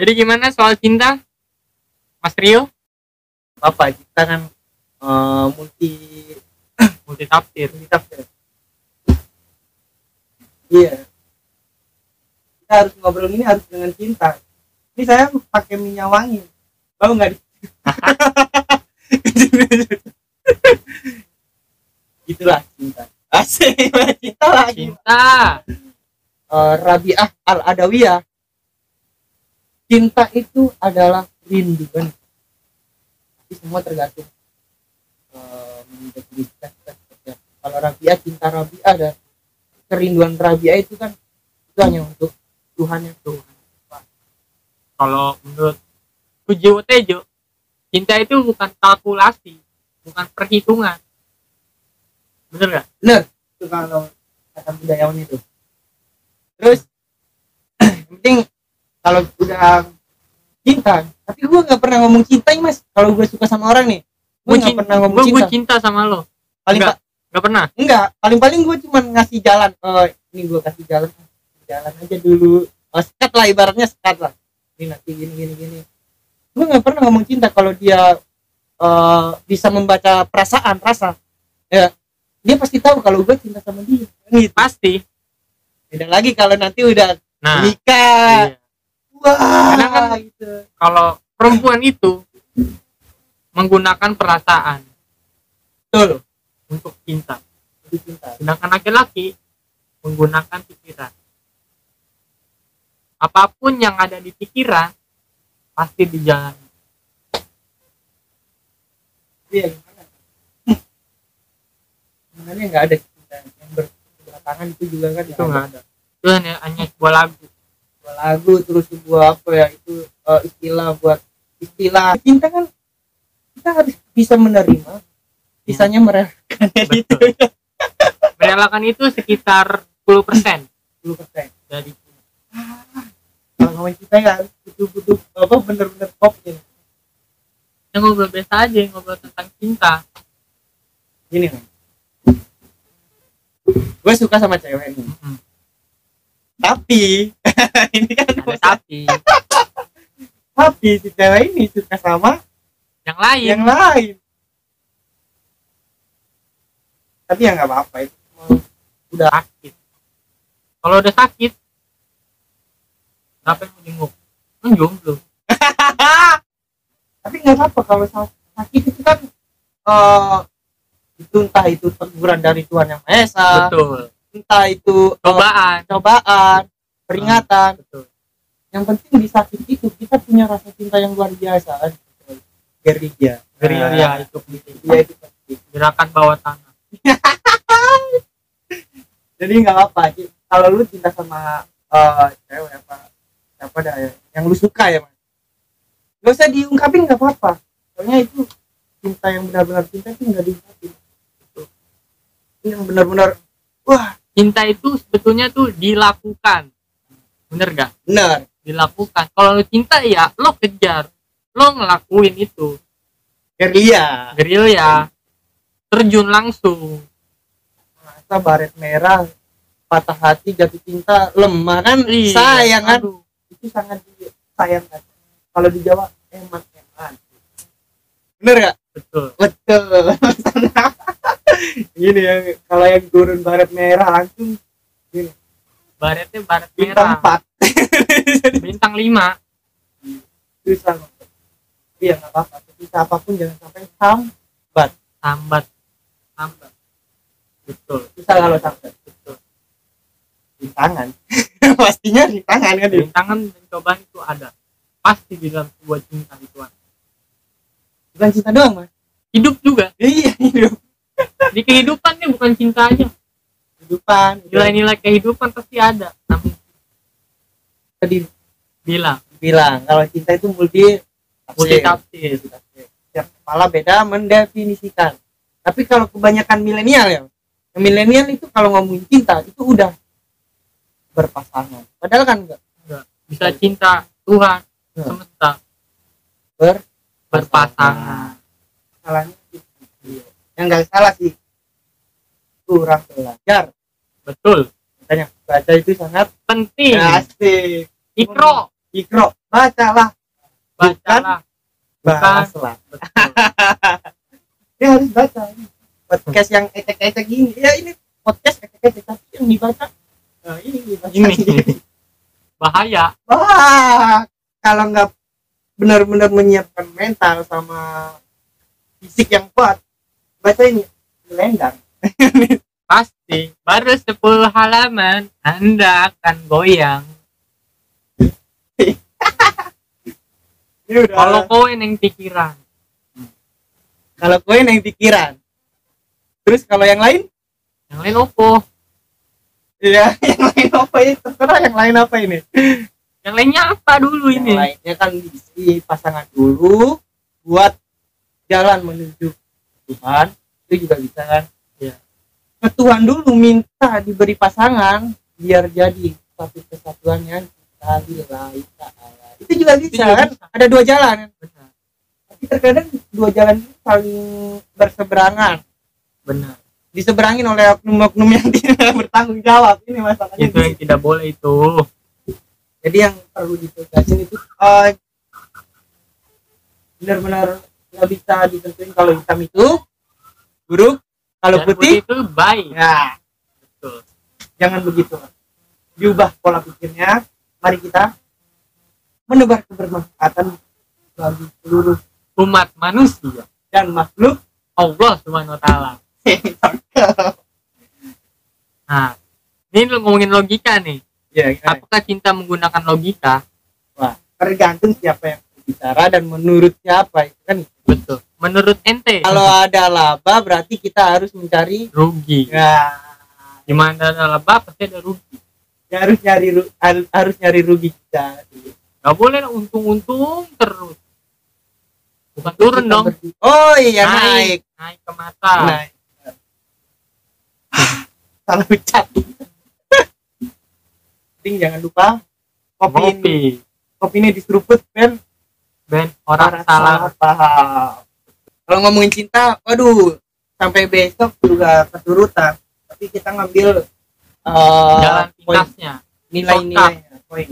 Jadi gimana soal cinta? Mas Rio? apa? Kita kan eh, multi Multi tafsir. multi tafsir iya. Kita harus ngobrol ini harus dengan cinta. Ini saya pakai minyak wangi. Bau nggak itulah cinta. Asik cinta lagi. Cinta. Eh, Rabiah al Adawiyah cinta itu adalah rindu kan tapi semua tergantung mendefinisikan kita seperti apa. kalau Rabiah cinta Rabiah dan kerinduan Rabiah itu kan itu hanya untuk Tuhan yang Tuhan Kalau menurut Kujiwo Tejo, cinta itu bukan kalkulasi, bukan perhitungan. Bener gak? itu kalau kata budayawan itu terus yang penting kalau udah cinta tapi gue nggak pernah ngomong cinta nih mas kalau gue suka sama orang nih gue nggak pernah ngomong gue cinta cinta sama lo. paling Enggak. Gak pernah. enggak paling paling gue cuma ngasih jalan oh ini gue kasih jalan jalan aja dulu oh, sekat lah ibaratnya sekat lah ini nanti gini gini gini gue nggak pernah ngomong cinta kalau dia eh, bisa membaca perasaan rasa ya dia pasti tahu kalau gue cinta sama dia gitu Pasti. beda lagi kalau nanti udah Nah, nikah iya. Wah Karena kan- gitu kalau perempuan itu menggunakan perasaan betul untuk cinta. itu cinta Sedangkan laki-laki menggunakan pikiran. Apa pun yang ada di pikiran pasti dijalani. iya gimana sebenarnya nggak ada cinta yang berbelakangan itu juga kan Itu nggak ada. Itu hanya, hanya sebuah lagu. Sebuah lagu terus sebuah apa ya itu eh, istilah buat istilah. Cinta kan kita harus bisa menerima sisanya merelakannya itu Betul. Merelakan itu sekitar 10% 10% dari kalau ngomongin cinta ya butuh-butuh apa bener-bener pop ini yang ngobrol biasa aja ngobrol tentang cinta. Gini nih gue suka sama cewek nih. Mm-mm. Tapi ini kan ada tapi tapi si cewek ini suka sama yang lain. yang lain. Tapi ya nggak apa-apa itu udah sakit. Kalau udah sakit yang mau jenguk? Kan jomblo. Tapi nggak apa-apa kalau sa- sakit itu kan eh itu entah itu teguran dari Tuhan yang Maha Esa. Betul entah itu eh, cobaan cobaan peringatan betul yang penting di sakit itu kita punya rasa cinta yang luar biasa gerilya gerilya itu penting Iya itu penting. gerakan bawah tanah Jadi nggak apa-apa. Kalau lu cinta sama eh cewek apa siapa dah ya, yang lu suka ya mas. Gak usah diungkapin nggak apa-apa. Soalnya itu cinta yang benar-benar cinta itu nggak diungkapin. Itu yang benar-benar wah cinta itu sebetulnya tuh dilakukan. Bener gak benar. dilakukan. Kalau lu cinta ya lo kejar. Lo ngelakuin itu. Gerilya. gerilya. Terjun langsung. Masa baret merah patah hati jatuh cinta lemah kan? Iya, sayang kan? aduh. itu sangat disayangkan kalau di Jawa eman eman bener gak betul. Betul ini ya kalau yang turun baret merah langsung baretnya baret bintang merah. empat. Bintang lima. Susah iya nggak apa-apa. Tapi apa pun jangan sampai sambat. Sambat. Sambat. Betul. Susah kalau sambat. Betul. Rintangan pastinya rintangan kan ya? Rintangan dan cobaan itu ada. Pasti di dalam sebuah cinta itu ada. bukan cinta doang mas. Hidup juga. Iya hidup di kehidupan nih bukan cinta aja kehidupan nilai-nilai kehidupan pasti ada. Namun tadi bilang. Bilang kalau cinta itu multi multi tafsir. Setiap kepala beda mendefinisikan. Tapi kalau kebanyakan milenial ya milenial itu kalau ngomongin cinta itu udah berpasangan. Padahal kan enggak. Bisa cinta Tuhan Hmm. semesta. Ber berpasangan. Salahnya. Yang enggak salah sih. Kurang belajar. Betul. Makanya baca itu sangat penting. Asik. Ikro. Ikro. Bacalah. Bacalah. Betul. Dia harus baca. Podcast yang ecek-ecek gini. Ya ini podcast ecek-ecek tapi yang dibaca nah ini dibaca. Ini. Bahaya. Wah kalau nggak benar-benar menyiapkan mental sama fisik yang kuat baca ini lendang pasti baru 10 halaman anda akan goyang. Kalau kowe yang pikiran. Kalau koin yang pikiran. Terus kalau yang lain? Yang lain opo Iya, yang lain apa ini? Terserah yang lain apa ini? yang lainnya apa dulu Yang ini? lainnya kan diisi pasangan dulu buat jalan menuju Tuhan. Itu juga bisa kan? Iya. Ke Tuhan dulu minta diberi pasangan biar jadi satu kesatuannya kita lillahi ta'ala. Itu juga bisa juga kan? bisa. Ada dua jalan. benar Tapi terkadang dua jalan itu saling berseberangan. benar Diseberangin oleh oknum-oknum yang tidak bertanggung jawab. Ini masalahnya. itu yang tidak boleh itu jadi yang perlu ditegasin itu eh, benar-benar nggak bisa ditentuin kalau hitam itu buruk kalau Dan putih itu baik. Ya betul. Jangan begitu. Diubah pola pikirnya. Mari kita menebar kebermanfaatan bagi seluruh umat manusia dan makhluk Allah subhanahu wa ta'ala. Nah ini lu ngomongin logika nih. Ya kan? apakah cinta menggunakan logika? Wah tergantung siapa yang bicara dan menurut siapa itu kan? Betul. Menurut ente kalau ada laba berarti kita harus mencari rugi. Ya. Gimana ada laba pasti ada rugi. Ya, harus nyari ru- har- harus nyari rugi kita. Gak boleh untung-untung terus. Bukan turun Kita dong. berdi- oh iya naik naik. ke mata. Naik. Salah ucap Ting, jangan lupa kopi kopi. Kopi ini diseruput Ben band orang Para salah. paham. Kalau ngomongin cinta waduh sampai besok juga keturutan. Tapi kita ngambil eh, jalan pintasnya nilai-nilai poin.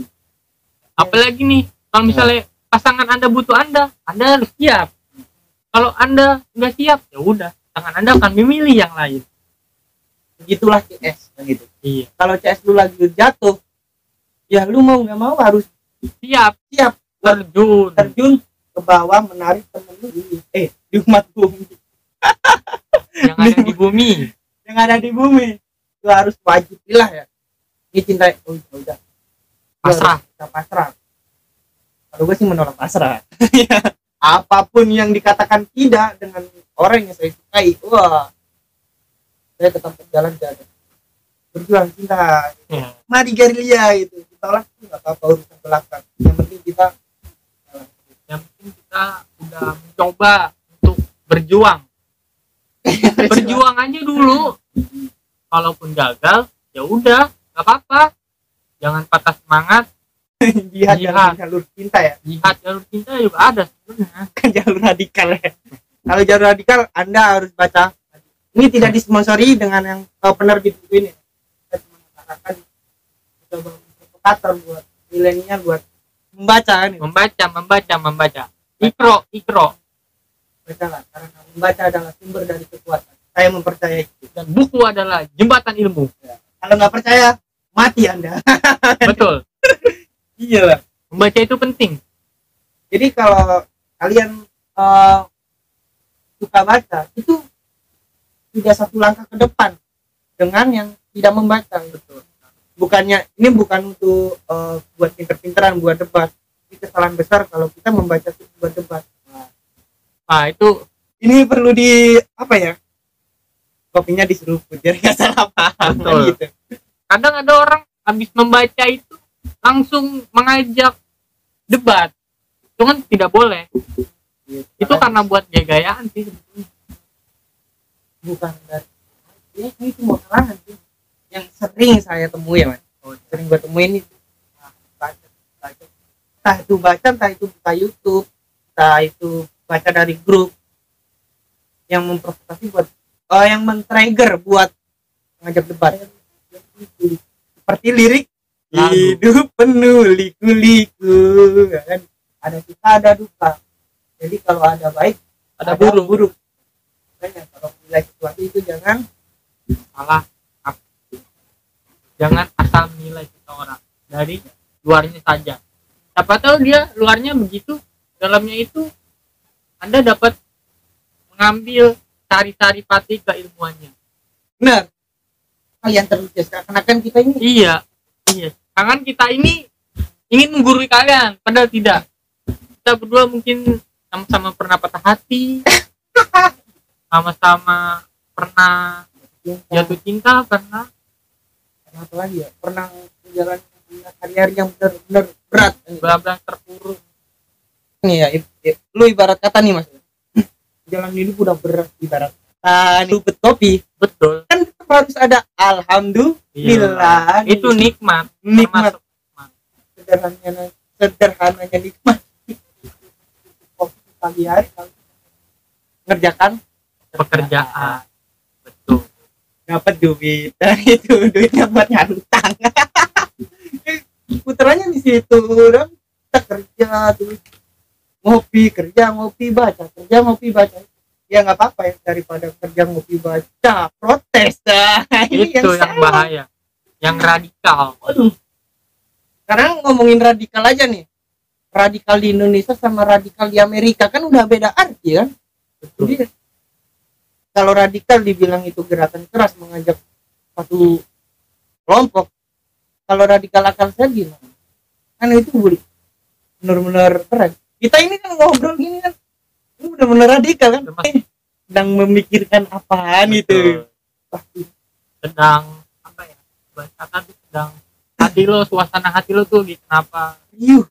Apalagi nih kalau misalnya pasangan anda butuh anda anda harus siap. Kalau anda nggak siap ya udah tangan anda akan memilih yang lain. Begitulah CS kan gitu. Iya. Kalau CS lu lagi jatuh ya lu mau nggak mau harus siap. siap terjun. Terjun ke bawah menarik temen lu di- eh di umat bumi. Yang ada di bumi. Yang ada di bumi. Lu harus wajib lah ya. Ini cinta oh, ya udah. Pasrah. kita pasrah. Kalau gue sih menolak pasrah. Apa pun yang dikatakan tidak dengan orang yang saya sukai wah. Saya tetap berjalan jalan berjuang cinta. Ya. mari gerilya itu. Kita lah nggak apa-apa urusan belakang. Yang penting kita yang penting kita udah mencoba untuk berjuang. Berjuang aja dulu. Kalaupun gagal ya udah nggak apa-apa. Jangan patah semangat. Jihad Jihad. jalur cinta ya. Jihad jalur cinta juga ada sebenarnya. Bukan jalur radikal ya. Kalau jalur radikal anda harus baca. Ini tidak disponsori dengan yang uh, penerbit buku ini kita cuma mengatakan coba provokator buat milenial buat membaca kan ini membaca membaca membaca. Ikro ikro. Baca lah karena membaca adalah sumber dari kekuatan. Saya mempercayai itu. Dan buku adalah jembatan ilmu. Kalau nggak percaya mati anda. Betul. Iya membaca itu penting. Jadi kalau kalian eh, suka baca itu sudah satu langkah ke depan dengan yang tidak membaca betul bukannya ini bukan untuk eh, buat pinter-pinteran buat debat. Ini kesalahan besar kalau kita membaca itu buat debat. Nah, nah itu ini perlu di apa ya? Kopinya diseruput biar nggak salah paham Betul. gitu. Kadang ada orang habis membaca itu langsung mengajak debat. Itu kan tidak boleh. Itu karena buat gaya-gayaan sih. Bukan dari ya, ini semua kalangan sih yang sering saya temui ya mas. Oh, sering gue temuin itu Nah, baca, baca. entah itu baca entah itu buka YouTube entah itu baca dari grup yang memprovokasi buat eh, yang men-trigger buat ngajak debat. Seperti lirik Lagu. hidup penuh liku-liku ya kan? Ada suka ada duka. Jadi kalau ada baik ada burung buruk. makanya kalau menilai sesuatu itu jangan salah jangan asal menilai seseorang. Dari luarnya saja. Siapa tahu dia luarnya begitu dalamnya itu anda dapat mengambil sari-sari pati keilmuannya. Benar. Kalian terus karena kan kita ini iya. Iya. Tangan kita ini ingin menggurui kalian padahal tidak. Kita berdua mungkin sama-sama pernah patah hati sama-sama pernah jatuh cinta pernah pernah apa lagi ya pernah menjalani hari-hari yang benar-benar berat. Benar-benar terpuruk. Nih ya i- i- lu ibarat kata nih mas. Jalan hidup udah berat ibarat kata nih. Kopi betul. Kan tetap harus ada alhamdulillah itu nikmat. Nikmat. Sederhananya sederhananya nikmat. Kopi pagi hari kalau ngerjakan? Pekerjaan dapat duit dan itu duitnya buat nyarutang puterannya di situ dong kita kerja terus ngopi kerja ngopi baca kerja ngopi baca. Ya nggak apa-apa ya daripada kerja ngopi baca. Protes nah, ini itu yang, salah. bahaya. Yang radikal. Waduh. sekarang ngomongin radikal aja nih. Radikal di Indonesia sama radikal di Amerika kan udah beda arti kan? Jadi kalau radikal dibilang itu gerakan keras mengajak satu kelompok kalau radikal akal sehat gimana? Kan itu boleh benar-benar keren. Kita ini kan ngobrol gini kan ini benar-benar radikal kan? Sedang memikirkan apaan itu sedang apa ya bahasa kata tuh sedang hati lo suasana hati lo tuh gitu kenapa? Yuh.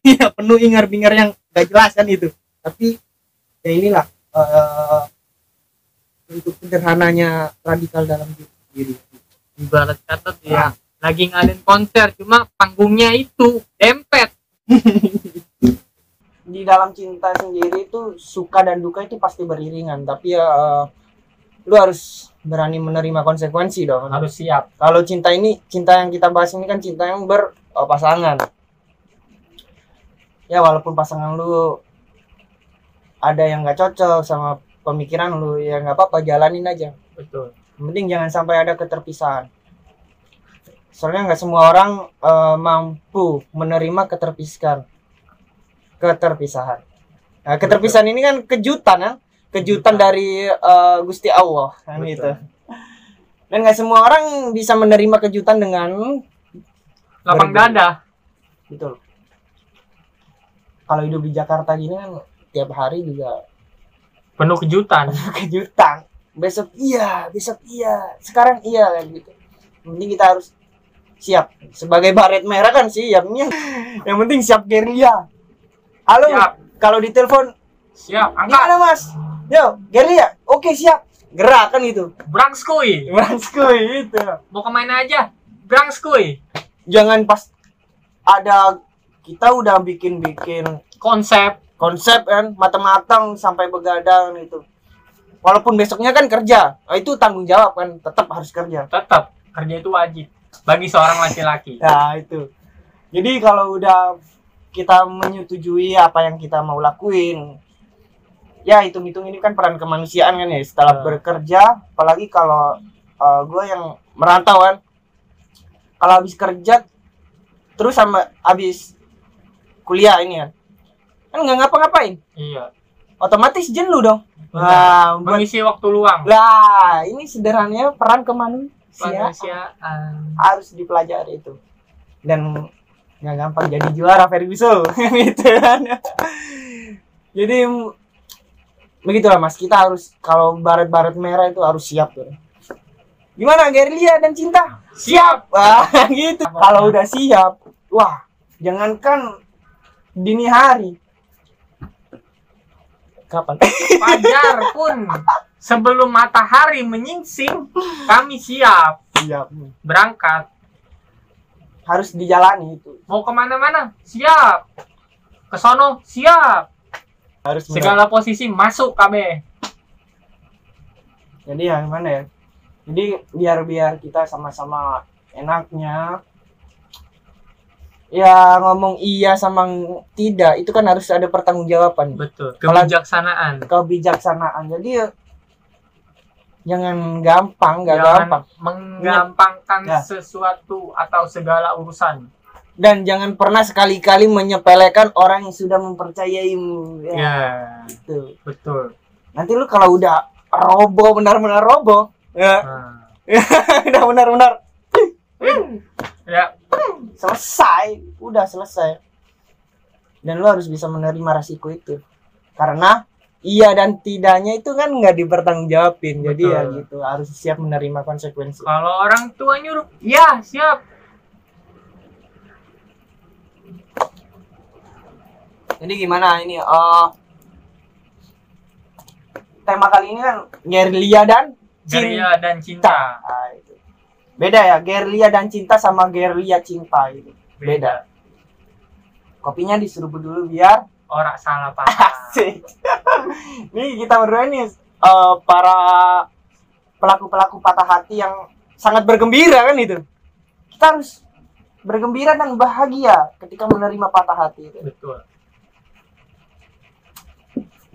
Iya, penuh ingar-bingar yang gak jelas kan itu. Tapi ya inilah eh untuk sederhananya radikal dalam diri. ibarat kata tuh ya lagi ngadain konser cuma panggungnya itu dempet Di dalam cinta sendiri itu suka dan duka itu pasti beriringan, tapi ya eh, lu harus berani menerima konsekuensi dong. harus siap Kalau cinta ini, cinta yang kita bahas ini kan cinta yang berpasangan. Ya walaupun pasangan lu ada yang nggak cocok sama pemikiran lu, ya nggak apa-apa jalanin aja. betul penting jangan sampai ada keterpisahan. Soalnya nggak semua orang eh, mampu menerima keterpisahan. Keterpisahan. Nah, keterpisahan ini kan kejutan kan? Kejutan Kejutan. dari eh, Gusti Allah kan Betul. gitu. Dan nggak semua orang bisa menerima kejutan dengan lapang dada Betul. Kalau hidup di Jakarta gini kan tiap hari juga penuh kejutan kejutan. Besok iya, besok iya, sekarang iya kayak gitu. Penting kita harus siap. Sebagai baret merah kan siapnya. Yang penting siap gerilya. Halo, siap kalau ditelepon, siap angkat gimana mas? Yo, gerilya, oke siap. Gerak kan itu. brangskuy Branskuy itu. mau ke mana aja brangskuy Jangan pas ada kita udah bikin-bikin konsep konsep kan? Matang-matang sampai begadang itu walaupun besoknya kan kerja nah, itu tanggung jawab kan? Tetap harus kerja. Tetap. Kerja itu wajib bagi seorang laki-laki. Nah itu. Jadi kalau udah kita menyetujui apa yang kita mau lakuin ya hitung-hitung ini kan peran kemanusiaan kan ya? Setelah Ya. bekerja apalagi kalau gue yang merantau kan? Kalau habis kerja terus sama habis kuliah ini kan kan nggak ngapa-ngapain. Iya. Otomatis jenuh dong. Benar. Nah, mengisi waktu luang. Lah ini sederhananya peran kemanusiaan. Harus dipelajari itu. Dan nggak gampang jadi juara Ferguson gitu kan. Jadi begitulah mas. Kita harus kalau baret-baret merah itu harus siap tuh gimana Gerlia dan cinta? Siap. Wah gitu. Kalau udah siap wah jangankan dini hari kapan? Fajar pun sebelum matahari menyingsing kami siap. Siap. Berangkat. Harus dijalani itu. Mau ke mana-mana? Siap. Ke sono? Siap. Harus benar. segala posisi masuk KB jadi ya gimana ya? Jadi biar biar kita sama-sama enaknya ya ngomong iya sama tidak itu kan harus ada pertanggungjawaban. Betul. Kalau- kebijaksanaan. Kebijaksanaan. Jadi ya, jangan gampang nggak jangan gampang. menggampangkan Ya. sesuatu atau segala urusan. Dan jangan pernah sekali-kali menyepelekan orang yang sudah mempercayaimu ya, ya gitu. betul. Nanti lu kalau udah roboh benar-benar roboh ya. Nah, udah benar-benar. Ya selesai. Udah selesai. Dan lu harus bisa menerima resiko itu. Karena iya dan tidaknya itu kan nggak dipertanggungjawabin. Jadi ya Betul. gitu harus siap menerima konsekuensi. Kalau orang tua nyuruh ya siap. Jadi gimana? Ini eh tema kali ini kan gerilya dan cinta. gerilya dan cinta. Beda ya gerilya dan cinta sama gerilya cinta itu beda kopinya diseruput dulu biar orang salah paham Asik. Nih kita berdua ini eh, para pelaku-pelaku patah hati yang sangat bergembira kan itu. Kita harus bergembira dan bahagia ketika menerima patah hati itu. betul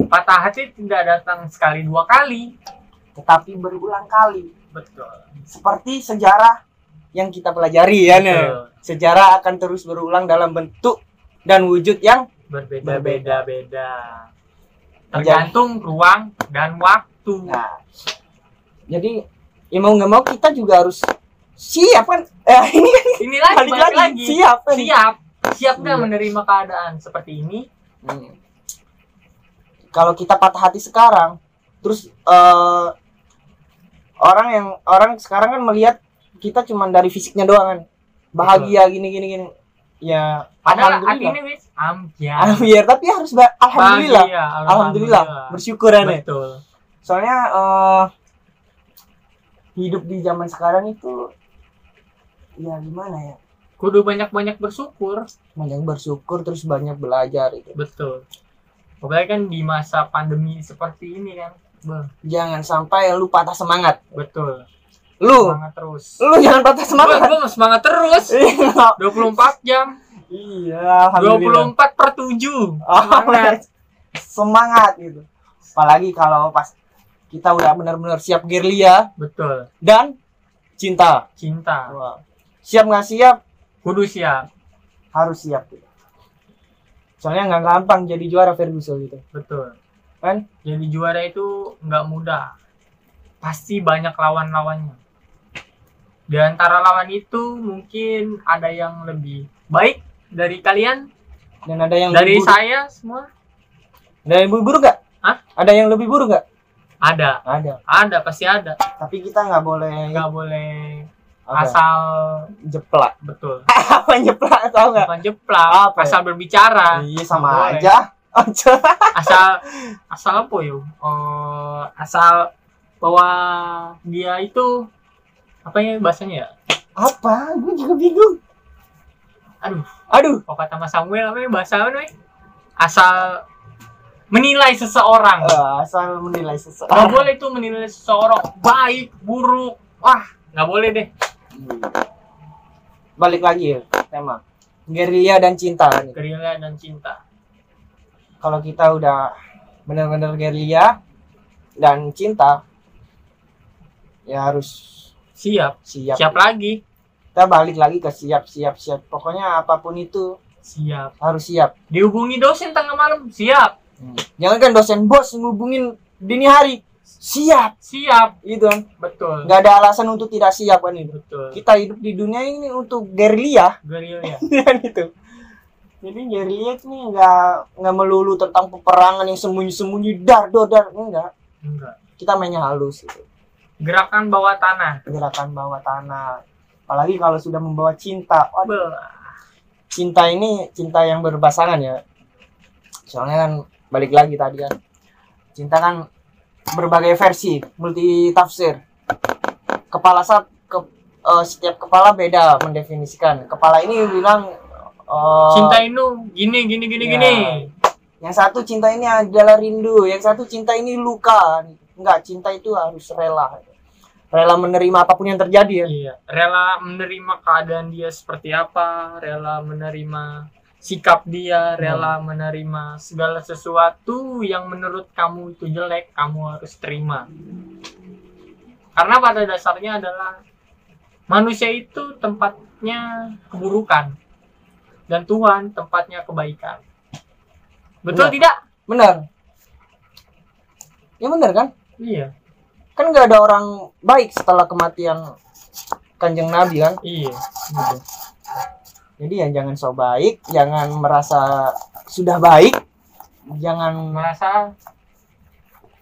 patah hati tidak datang sekali dua kali Tetapi berulang kali. betul Seperti sejarah yang kita pelajari ya nih. Sejarah akan terus berulang dalam bentuk dan wujud yang berbeda-beda beda tergantung ruang dan waktu nah. Jadi ya mau nggak mau kita juga harus siap kan. Eh, ini kan ini lagi balik lagi, lagi siap kan. siap siap nggak Iya. menerima keadaan seperti ini Hmm. Kalau kita patah hati sekarang, terus eh, orang yang orang sekarang kan melihat kita cuma dari fisiknya doang kan, bahagia gini gini gini. Ya, padahal alhamdulillah. ini wis ambiar Alhamdulillah, tapi harus ba- alhamdulillah, Bahagia, alhamdulillah, bersyukur ya. Betul Soalnya eh, hidup di zaman sekarang itu ya gimana ya? kudu banyak-banyak bersyukur Banyak bersyukur terus banyak belajar itu. betul apalagi kan di masa pandemi seperti ini kan Beh, Jangan sampai lu patah semangat. betul Lu, semangat terus lu jangan patah semangat. gue mau semangat terus 24 jam Iya, alhamdulillah. 24 per 7 Oh, semangat semangat gitu. Apalagi kalau pas kita udah benar-benar siap gerilya betul dan cinta. cinta Wah. Siap nggak siap kudu siap harus siap. Gitu. Soalnya nggak gampang jadi juara Ferguson gitu. betul Kan? jadi juara itu nggak mudah pasti banyak lawan-lawannya di antara lawan itu mungkin ada yang lebih baik dari kalian Dan ada yang dari lebih buruk. saya semua Ada yang lebih buruk nggak? Hah? Ada yang lebih buruk nggak? ada Ada. ada pasti ada Tapi kita nggak boleh nggak boleh apa, asal jeplak. betul apa jeplak tau nggak? bukan jeplak Apa ya? asal berbicara Iya sama boleh. aja. Asal asal apa yo Eh, asal bahwa dia itu apa ya bahasanya ya apa? Gue juga bingung. aduh Aduh. kalau kata Mas Samuel apa ya bahasa apa nih asal menilai seseorang Eh, asal menilai nggak seseorang. boleh tuh menilai seseorang baik buruk wah nggak boleh deh Hmm. Balik lagi ya tema. Gerilya dan cinta gerilya dan cinta Kalau kita udah benar-benar gerilya dan cinta ya harus siap siap. siap lagi Kita balik lagi ke siap siap siap. Pokoknya apa pun itu siap harus siap. dihubungi dosen tengah malam siap Jangan kan dosen bos ngubungin dini hari. Siap siap gitu kan. betul Nggak ada alasan untuk tidak siap kan itu. betul Kita hidup di dunia ini untuk gerilya gerilya kan itu. Jadi itu nih nggak nggak melulu tentang peperangan yang sembunyi-sembunyi dar dar dar enggak. enggak Kita mainnya halus gitu. gerakan bawah tanah Gerakan bawah tanah. Apalagi kalau sudah membawa cinta. Waduh, Beuh. cinta ini cinta yang berpasangan ya. Soalnya kan balik lagi tadi kan. Cinta kan berbagai versi, multi tafsir. Kepala saat ke, eh, setiap kepala beda mendefinisikan. Kepala ini bilang eh, cinta itu gini gini gini Ya. gini Yang satu cinta ini adalah rindu, yang satu cinta ini luka. Enggak, cinta itu harus rela. rela menerima apa pun yang terjadi ya Iya, rela menerima keadaan dia seperti apa, rela menerima sikap dia, rela menerima segala sesuatu yang menurut kamu itu jelek, kamu harus terima. Karena pada dasarnya adalah manusia itu tempatnya keburukan dan Tuhan tempatnya kebaikan. Betul Iya. tidak? benar ya benar kan Iya. kan nggak ada orang baik setelah kematian kanjeng nabi kan Iya. gitu. jadi ya jangan so baik jangan merasa sudah baik jangan Merasa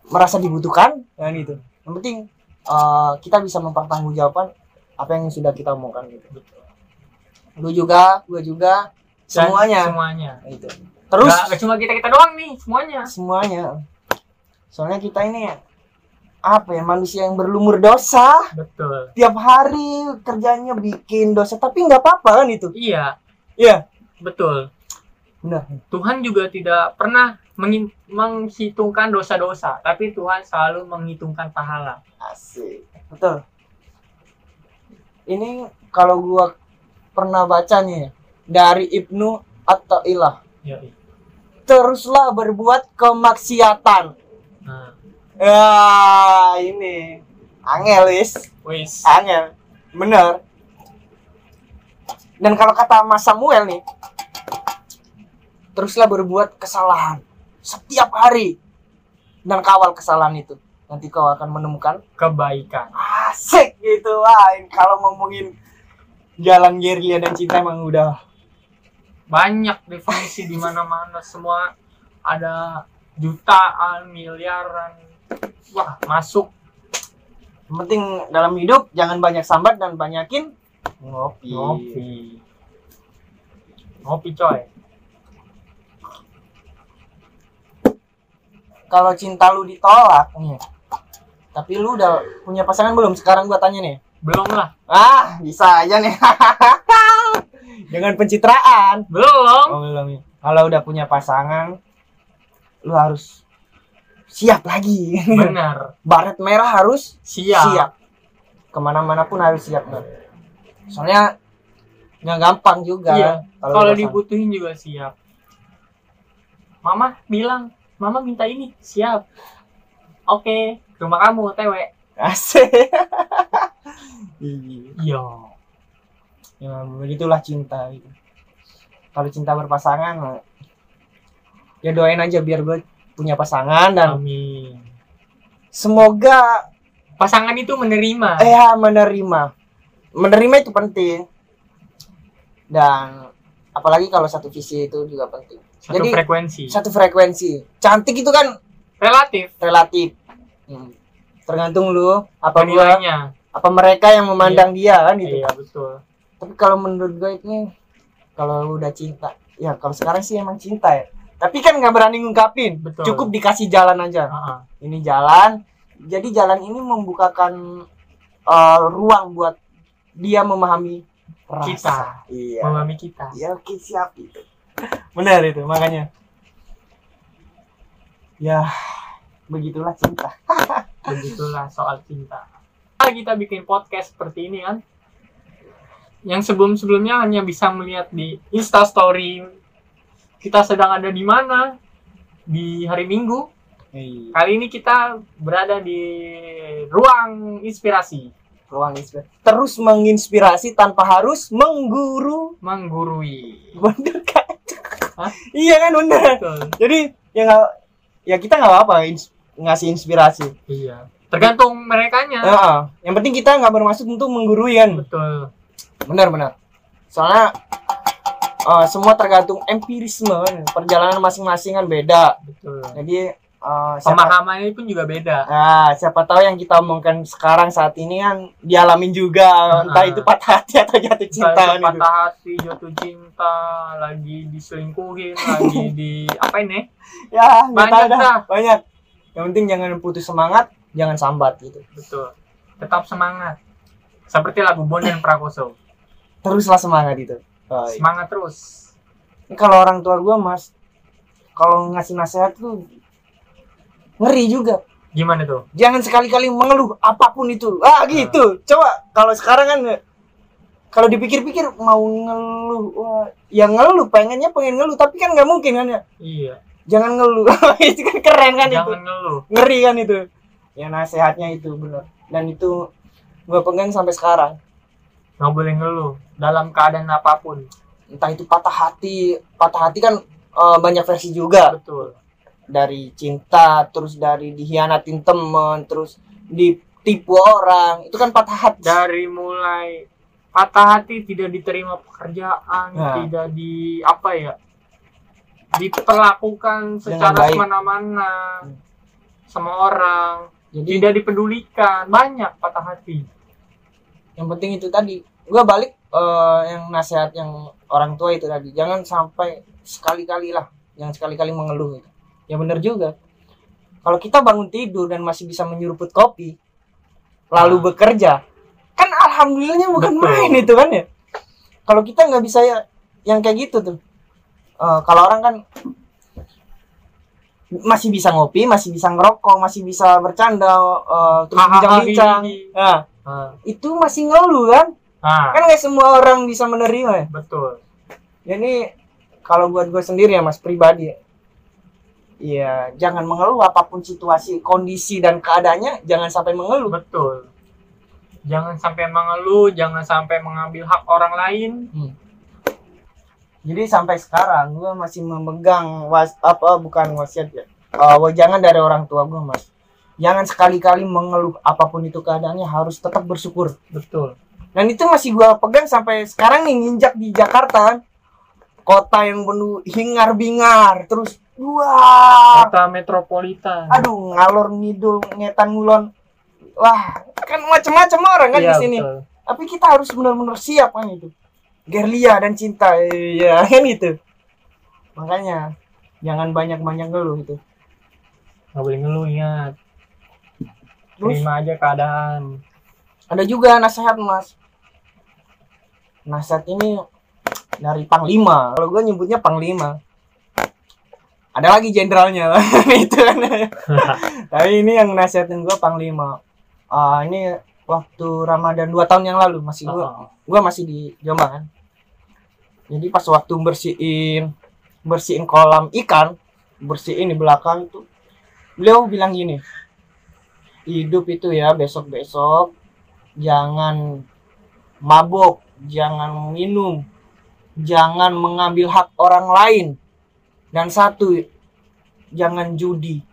merasa dibutuhkan kan gitu yang penting eh, kita bisa mempertanggungjawabkan apa yang sudah kita omongkan gitu lu juga gua juga semuanya. semuanya. itu. Terus? Nggak- nggak cuma kita kita doang nih, semuanya. semuanya. Soalnya kita ini apa ya manusia yang berlumur dosa. Betul. tiap hari kerjanya bikin dosa tapi nggak apa-apa kan itu? Iya, iya. Betul. benar. Tuhan juga tidak pernah menghitungkan dosa-dosa, tapi Tuhan selalu menghitungkan pahala. asik. Betul. Ini kalau gua pernah baca nih dari Ibnu atau ilah Ya, teruslah berbuat kemaksiatan. Nah, ya ini. Angel wis. Wis. angel. Bener. Dan kalau kata Mas Samuel nih teruslah berbuat kesalahan setiap hari dan kawal kesalahan itu. Nanti kau akan menemukan Kebaikan. asik gitu wah ini kalau ngomongin jalan gerilya dan cinta emang udah Banyak definisi di mana-mana semua ada jutaan, miliaran. Wah, masuk yang penting dalam hidup jangan banyak sambat dan banyakin ngopi ngopi. Ngopi coy. kalau cinta lu ditolak nih tapi lu udah punya pasangan belum sekarang gua tanya nih Belum lah. ah bisa aja nih dengan pencitraan Belum. oh, belum ya. kalau udah punya pasangan lu harus siap lagi Benar. baret merah harus Siap. siap ke mana-mana pun harus siap Nat. soalnya nggak gampang juga Iya. kalau dibutuhin juga siap. Mama bilang, Mama minta ini, siap. Oke, ke rumah kamu, TW. asik Iya. Iya. ya begitulah cinta gitu. kalau cinta berpasangan ya doain aja biar gue punya pasangan dan Amin. semoga Pasangan itu menerima. eh ya, menerima menerima itu penting dan apalagi kalau satu visi itu juga penting Satu jadi- frekuensi. satu frekuensi cantik itu kan Relatif. relatif Hmm. tergantung lu apa gua apa mereka yang memandang dia kan gitu Iya, betul. Tapi kalau menurut gue ini kalau udah cinta ya kalau sekarang sih emang cinta ya tapi kan nggak berani ngungkapin Betul. cukup dikasih jalan aja Ah, ah. ini jalan jadi jalan ini membukakan uh, ruang buat dia memahami rasa Kita. iya Memahami kita. ya oke siap itu benar itu makanya ya begitulah cinta Begitulah soal cinta. Kita bikin podcast seperti ini kan. Yang sebelum-sebelumnya hanya bisa melihat di Insta Story. Kita sedang ada di mana? Di hari Minggu. Kali ini kita berada di ruang inspirasi, ruang inspirasi terus menginspirasi tanpa harus mengguru menggurui. bener kan Hah? iya kan bener Betul. jadi ya nggak ya kita nggak apa-apa ins- ngasih inspirasi Iya. Tergantung merekanya. Heeh. yang penting kita nggak bermaksud untuk menggurui kan Betul. Benar-benar soalnya eh, semua tergantung empirisme kan perjalanan masing-masing kan beda Betul. jadi siapa, Pemahamannya pun juga beda. nah, siapa tahu yang kita omongkan sekarang saat ini kan dialamin juga entah Heeh. itu patah hati atau jatuh cinta kan itu. patah hati, jatuh cinta, lagi diselingkuhin, lagi di apa ini? ya nggak Banyak dah. dah. banyak yang penting jangan putus semangat jangan sambat gitu Betul. Tetap semangat. Seperti lagu Bondan Prakoso. Teruslah semangat itu. Oh, iya. Semangat terus. Ini kalau orang tua gua mas kalau ngasih nasihat tuh ngeri juga. Gimana tuh? Jangan sekali-kali mengeluh apa pun itu. Ah gitu. Coba kalau sekarang kan kalau dipikir-pikir mau ngeluh wah, ya ngeluh pengennya pengen ngeluh tapi kan nggak mungkin kan ya? Iya. Jangan ngeluh. Itu kan keren kan itu? jangan ngeluh. Ngeri kan itu? Ya nasihatnya itu bener dan itu gue pegang sampai sekarang nggak boleh ngeluh dalam keadaan apa pun entah itu patah hati patah hati kan eh, banyak versi juga betul dari cinta terus dari dihianatin temen terus ditipu orang itu kan patah hati dari mulai patah hati tidak diterima pekerjaan Nah. tidak di apa ya diperlakukan secara baik. semena-mana Hmm. sama orang jadi tidak dipedulikan banyak patah hati yang penting itu tadi gue balik eh, yang nasihat yang orang tua itu tadi jangan sampai sekali-kali lah jangan sekali-kali mengeluh itu ya bener juga kalau kita bangun tidur dan masih bisa menyeruput kopi lalu Nah. bekerja kan alhamdulillahnya bukan Betul. main itu kan ya kalau kita nggak bisa ya yang kayak gitu tuh Eh, kalau orang kan masih bisa ngopi masih bisa ngerokok masih bisa bercanda eh, terus bincang-bincang hihi. Ah, itu masih ngeluh kan? Ah, kan nggak semua orang bisa menerima ya? Betul. Jadi kalau buat gue sendiri ya mas pribadi Iya, jangan mengeluh apa pun situasi, kondisi dan keadaannya, jangan sampai mengeluh. betul. Jangan sampai mengeluh jangan sampai mengambil hak orang lain. Jadi sampai sekarang gue masih memegang was apa bukan wasiat ya, eh, wejangan dari orang tua gue mas. Jangan sekali-kali mengeluh apa pun itu keadaannya harus tetap bersyukur. betul. Dan itu masih gue pegang sampai sekarang nih nginjak di Jakarta. Kan. Kota yang penuh hingar-bingar, terus wah! Kota metropolitan. Aduh ngalor ngidul ngetan ngulon. Wah kan macam-macam orang kan Iya, di sini. betul. tapi kita harus benar-benar siap kan itu. Gerlia dan cinta iya kan itu. Makanya jangan banyak-banyak ngeluh itu. Nggak boleh ngeluh ingat terus? Terima aja keadaan. Ada juga nasihat mas. Nasihat ini dari panglima. Kalau gue nyebutnya panglima. Ada lagi jenderalnya. Itu kan. Tapi ini yang nasihatin gue panglima. Ah, ini waktu ramadan dua tahun yang lalu. Masih gue Oh, gue masih di Jombang kan. Jadi pas waktu bersihin bersihin kolam ikan bersihin di belakang itu beliau bilang gini hidup itu ya besok besok jangan mabok jangan minum jangan mengambil hak orang lain dan satu jangan judi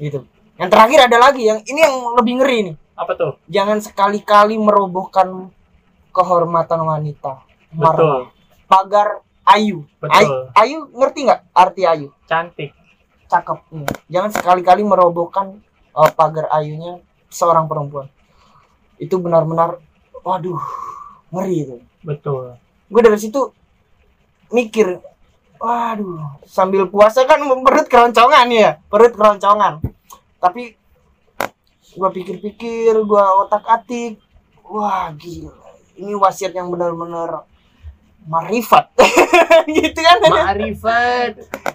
gitu yang terakhir ada lagi yang ini yang lebih ngeri nih apa tuh jangan sekali-kali merobohkan kehormatan wanita. Marwah. betul Pagar ayu. Ay- betul ayu ngerti nggak arti ayu? cantik Cakep. Iya. Jangan sekali-kali merobohkan uh, pagar ayunya seorang perempuan. Itu benar-benar, waduh, ngeri itu. betul Gue dari situ mikir, waduh, sambil puasa kan perut keroncongan ya, perut keroncongan. Tapi gue pikir-pikir, gue otak-atik, wah gila, ini wasiat yang benar-benar marifat, gitu kan? Ma'rifat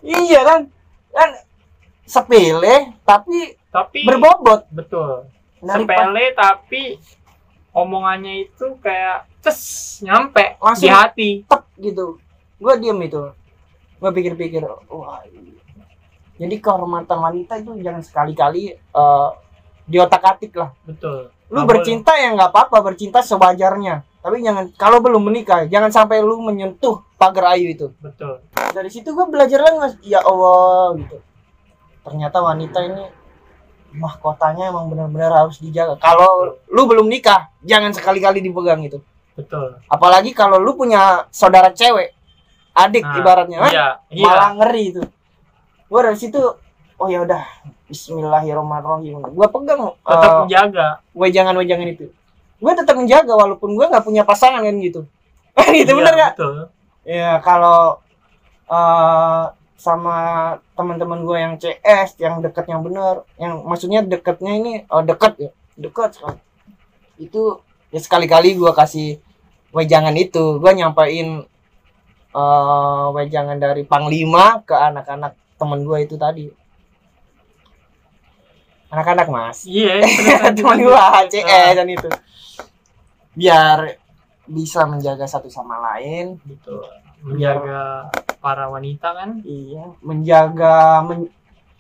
iya kan, kan sepele tapi tapi berbobot. betul. Sepele tapi omongannya itu kayak ces nyampe Langsung di hati. tep gitu. Gue diem itu. Gue pikir-pikir wah iya. jadi kehormatan wanita itu jangan sekali-kali eh, di otak atik lah. Betul. Lu Nggak bercinta ya nggak apa-apa bercinta sewajarnya. Tapi jangan kalau belum menikah jangan sampai lu menyentuh pagar ayu itu. Betul. Dari situ gue belajar lagi mas. Ya allah gitu. Ternyata wanita ini mahkotanya emang benar-benar harus dijaga. Kalau lu belum nikah jangan sekali-kali dipegang itu. Betul. Apalagi kalau lu punya saudara cewek adik Nah, ibaratnya kan iya iya. malah ngeri itu. Gua dari situ oh ya udah Bismillahirrahmanirrahim. Gua pegang tetap eh, menjaga. wejangan wejangan itu. Gua tetap menjaga walaupun gua nggak punya pasangan kan gitu. Gitu Iya, bener nggak? betul. Ya kalau eh, sama teman-teman gue yang CS yang deket yang bener. Yang maksudnya deketnya ini oh, deket ya? Deket sekali. Itu ya sekali-kali gue kasih wejangan itu. Gue nyampain eh wejangan dari panglima ke anak-anak temen gue itu tadi. Anak-anak mas? Iya terus teman lanjut. CS dan itu. Biar bisa menjaga satu sama lain gitu. Menjaga para wanita kan? Iya menjaga men-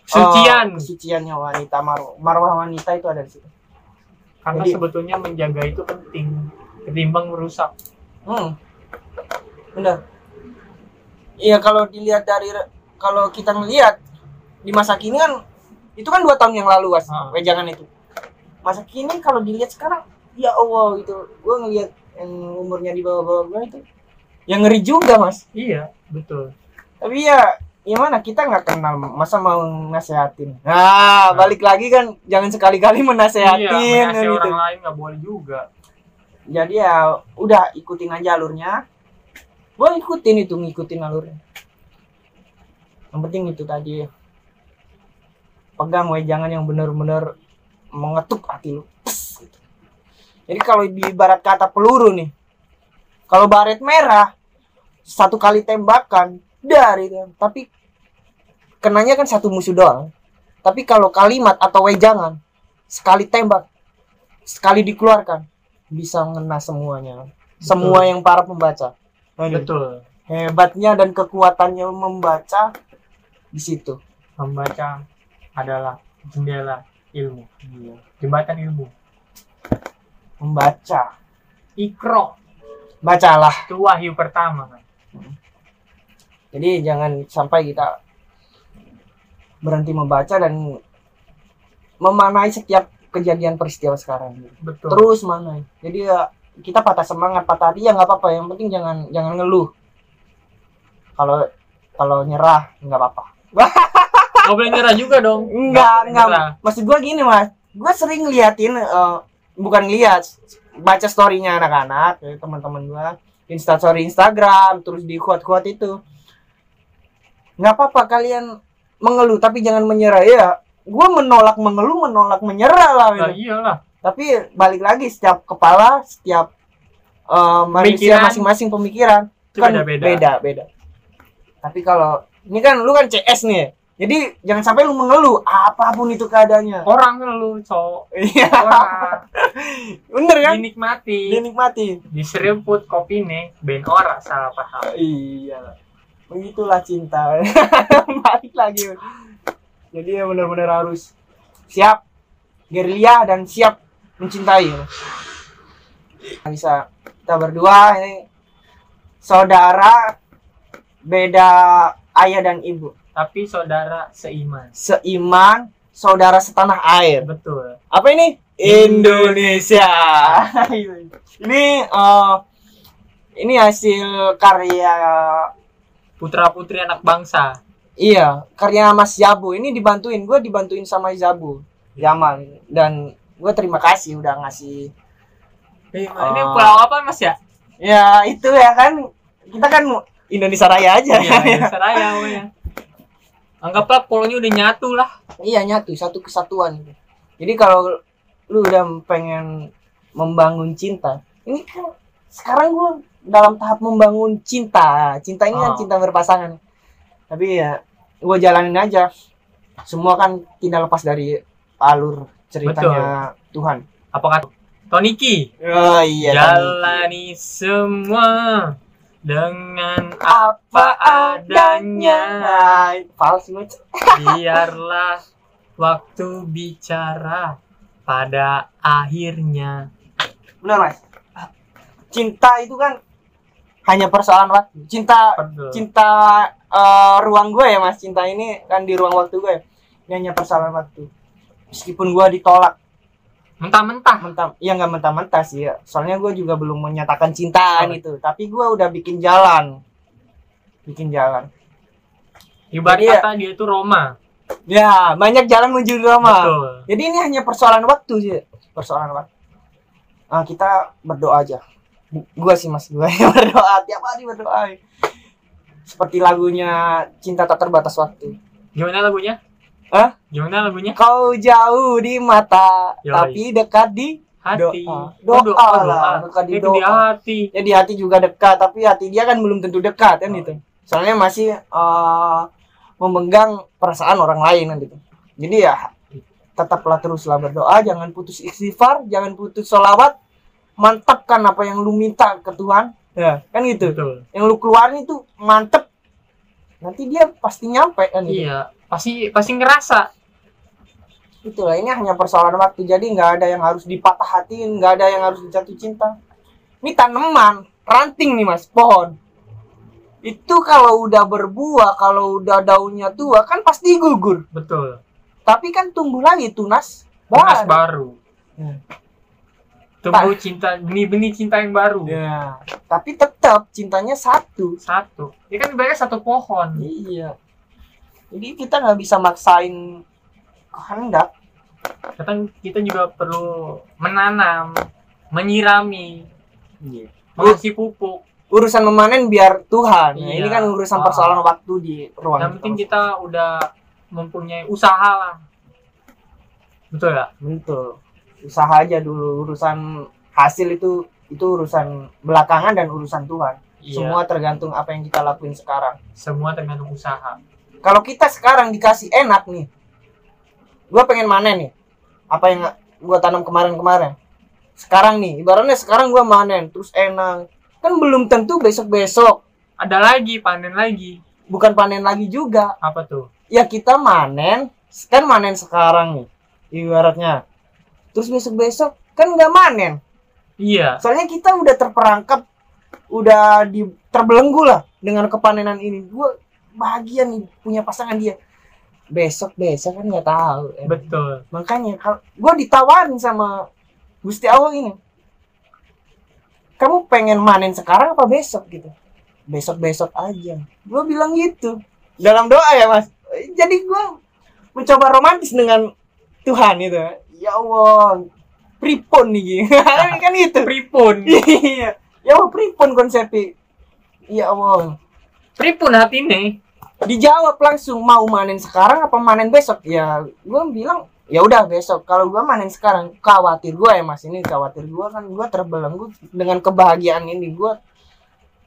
sucian eh, kesuciannya wanita. Marwah marwah wanita itu ada di situ. Karena jadi- sebetulnya menjaga itu penting ketimbang merusak. Hmm. benar. Iya kalau dilihat dari kalau kita ngelihat di masa kini kan itu kan dua tahun yang lalu was Ah. wejangan itu. Masa kini kalau dilihat sekarang ya allah gitu. Gua ngelihat yang umurnya di bawah-bawah gua itu yang ngeri juga mas. Iya betul. Tapi ya ya mana kita nggak kenal masa mau nasehatin nah balik lagi kan jangan sekali-kali menasehatin iya kan gitu. orang lain nggak boleh juga. Jadi ya udah ikutin aja alurnya. Gue ikutin itu ngikutin alurnya. Yang penting itu tadi. Pegang jangan yang benar-benar mengetuk hati lu. Gitu. jadi kalau di barat kata peluru nih kalau baret merah satu kali tembakan dari tapi kenanya kan satu musuh doang. Tapi kalau kalimat atau wejangan sekali tembak sekali dikeluarkan bisa ngena semuanya. Semua yang para pembaca. Betul. Hebatnya dan kekuatannya membaca di situ. Membaca adalah jendela ilmu. Jembatan ilmu. Membaca. Ikro bacalah. Itu wahyu pertama kan jadi jangan sampai kita berhenti membaca dan memanai setiap kejadian peristiwa sekarang. Betul. Terus manai. Jadi ya kita patah semangat patah hati ya nggak apa-apa. Yang penting jangan jangan ngeluh. Kalau kalau nyerah nggak apa-apa. Nggak boleh nyerah juga dong. Enggak, enggak. Maksud gua gini, Mas. Gua sering ngeliatin eh, bukan ngeliat, baca story-nya anak-anak, ya, teman-teman gua, Insta story Instagram, terus di quote-quote itu. Nggak apa-apa kalian mengeluh tapi jangan menyerah ya. Gua menolak mengeluh, menolak menyerah lah. Nah, gitu. iyalah Tapi balik lagi setiap kepala, setiap eh, manusia masing-masing pemikiran itu kan beda-beda beda beda tapi kalau ini kan lu kan CS nih jadi jangan sampai lu mengeluh apa pun itu keadaannya. Orang lu cowok. Iya. Bener kan? Dinikmati. Dinikmati. Diseremput kopi nih ben ora salah paham. Iya. Begitulah cinta. Balik lagi. Jadi ya benar-benar harus siap gerilya dan siap mencintai. Bisa kita berdua ini saudara beda ayah dan ibu tapi saudara seiman. Seiman saudara setanah air. Betul. Apa ini? Indonesia. Ini eh, ini hasil karya putra putri anak bangsa. Iya karya Mas Zabu. Ini dibantuin gue dibantuin sama Zabu. Jamal dan gue terima kasih udah ngasih ini Oh. pulau apa mas ya? Ya itu ya kan. Kita kan Indonesia Raya aja iya Indonesia Raya. Anggaplah pulaunya udah nyatu lah. Iya nyatu satu kesatuan jadi kalau lu udah pengen membangun cinta ini kan sekarang gua dalam tahap membangun cinta. Cinta ini kan Oh. cinta berpasangan. Tapi ya gua jalanin aja. Semua kan tidak lepas dari alur ceritanya Tuhan. Apa kata Toniki? Oh iya jalani semua dengan apa adanya. adanya. Fals biarlah waktu bicara pada akhirnya. Benar mas. Cinta itu kan hanya persoalan waktu. Cinta Betul. cinta eh, ruang gue ya mas. Cinta ini kan di ruang waktu gue. Ini hanya persoalan waktu. Meskipun gue ditolak mentah-mentah. Mentah ya nggak mentah-mentah sih. Ya. soalnya gue juga belum menyatakan cintaan Oh. itu tapi gue udah bikin jalan. Bikin jalan. Ibarat Jadi ya- kata dia itu Roma. Ya banyak jalan menuju Roma. Betul. Jadi ini hanya persoalan waktu sih. Persoalan waktu. Ah kita berdoa aja. Gue sih mas. Gue berdoa. Tiap hari berdoa. Seperti lagunya cinta tak terbatas waktu. Gimana lagunya Hah? gimana lagunya Kau jauh di mata, Yoi. tapi dekat di hati Doa. Oh, Doa lah, bukan di itu di doa. hati ya di hati juga dekat, tapi hati dia kan belum tentu dekat kan Oh. itu. Soalnya masih eh, memegang perasaan orang lain kan gitu. Jadi ya tetaplah teruslah berdoa jangan putus istighfar jangan putus sholawat mantapkan apa yang lu minta ke Tuhan ya kan gitu betul yang lu keluarin itu mantep nanti dia pasti nyampe kan gitu. iya pasti pasti ngerasa. Itulah ini hanya persoalan waktu. Jadi nggak ada yang harus dipatah hatiin nggak ada yang harus jatuh cinta. Ini tanaman ranting nih mas pohon. Itu kalau udah berbuah kalau udah daunnya tua kan pasti gugur. Betul. Tapi kan tumbuh lagi tunas Tunas baru. Baru Hmm. tumbuh cinta benih-benih cinta yang baru. Ya. Tapi tetap cintanya satu. Satu. Ini kan ibaratnya satu pohon. Iya jadi kita nggak bisa maksain kehendak kadang kita juga perlu menanam menyirami Iya. mengasih pupuk urusan memanen biar Tuhan Nah, Iya. ini kan urusan persoalan waktu di ruang yang penting kita udah mempunyai usaha lah betul ya Betul. Usaha aja dulu urusan hasil itu itu urusan belakangan dan urusan Tuhan. iya Semua tergantung apa yang kita lakuin sekarang. semua tergantung usaha Kalau kita sekarang dikasih enak nih. Gua pengen manen nih. Apa yang gua tanam kemarin-kemarin. Sekarang nih, ibaratnya sekarang gua manen terus enak. Kan belum tentu besok-besok ada lagi panen lagi bukan panen lagi juga. apa tuh Ya kita manen, kan manen sekarang nih. Ibaratnya. Terus besok-besok kan nggak manen. iya soalnya kita udah terperangkap udah di terbelenggu lah dengan kepanenan ini gue bahagia nih punya pasangan dia. Besok besok kan nggak tahu. Betul. Makanya kalau gue ditawarin sama Gusti Allah ini. Kamu pengen manen sekarang apa besok gitu? Besok besok aja. Gue bilang gitu. Dalam doa ya mas? Jadi gue mencoba romantis dengan Tuhan itu. Ya Allah pripon nih kan itu. Pripun. Iya. Ya Allah pripun konsepnya. Ya Allah. Pripun hati nih dijawab langsung mau manen sekarang apa manen besok? Ya gue bilang ya udah besok. Kalau gue manen sekarang khawatir gue ya mas ini khawatir gue kan gue terbelenggu dengan kebahagiaan ini. Gue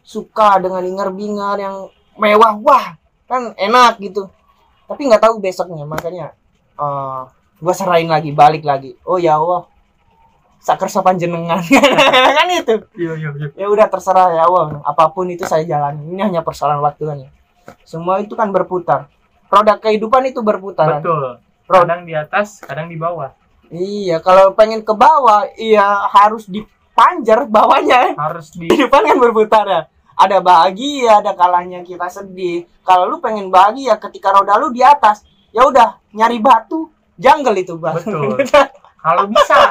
suka dengan ingar bingar yang mewah. Wah kan enak gitu. Tapi nggak tahu besoknya makanya eh gue serahin lagi balik lagi. Oh ya Allah. Saker sopan jenengan kan itu. Iya iya iya. Ya udah terserah ya Allah. Apa pun itu saya jalani. Ini hanya persoalan waktu kan ya semua itu kan berputar. Roda kehidupan itu berputar. Betul. Roda kadang di atas kadang di bawah. Iya kalau pengen ke bawah iya harus dipanjar bawahnya. Harus di kehidupan kan berputar ya. Ada bahagia ada kalahnya kita sedih. Kalau lu pengen bahagia ketika roda lu di atas ya udah nyari batu jungle itu bang. Betul. kalau bisa.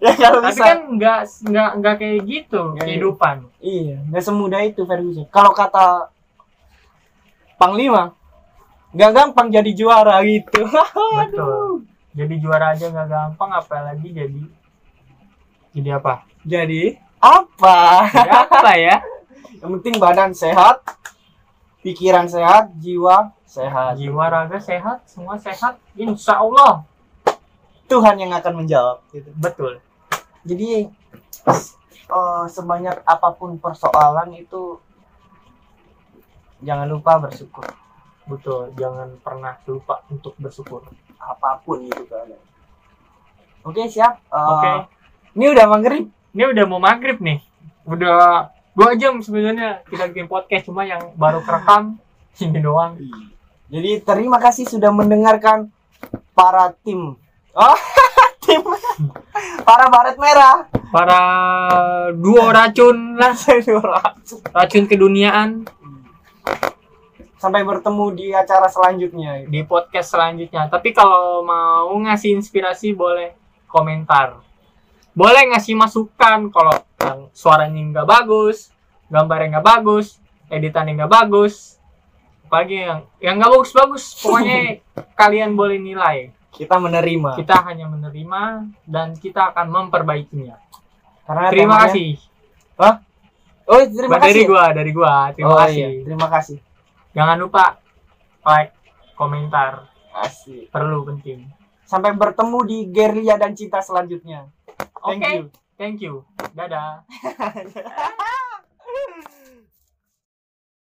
Ya kalau tapi bisa. kan nggak nggak nggak kayak gitu Nggak kehidupan. Iya, nggak semudah itu Ferguson. Kalau kata Panglima, nggak gampang jadi juara gitu. betul jadi juara aja nggak gampang apalagi jadi jadi apa Jadi apa? jadi apa ya Yang penting badan sehat, pikiran sehat, jiwa sehat. jiwa raga sehat semua sehat insya Allah Tuhan yang akan menjawab. Gitu. betul Jadi eh, sebanyak apa pun persoalan itu jangan lupa bersyukur. betul jangan pernah lupa untuk bersyukur Apa pun itu kan. Oke siap. Eh, oke Ini udah maghrib. ini udah mau maghrib nih udah dua jam sebenarnya kita bikin podcast cuma yang baru kerekam ini doang Jadi terima kasih sudah mendengarkan para tim. Oh, tim. para baret merah. para duo racun lah racun keduniaan Sampai bertemu di acara selanjutnya. di podcast selanjutnya tapi kalau mau ngasih inspirasi boleh komentar boleh ngasih masukan kalau yang suaranya nggak bagus gambarnya nggak bagus editannya nggak bagus apalagi yang yang nggak bagus bagus pokoknya kalian boleh nilai Kita menerima. kita hanya menerima dan kita akan memperbaikinya Karena terima temanya- kasih Oh, terima Buat dari kasih. gua dari gua terima oh, kasih iya. Terima kasih. Jangan lupa like komentar Asik. perlu penting Sampai bertemu di Gerilya dan Cinta selanjutnya. Thank you. thank you dadah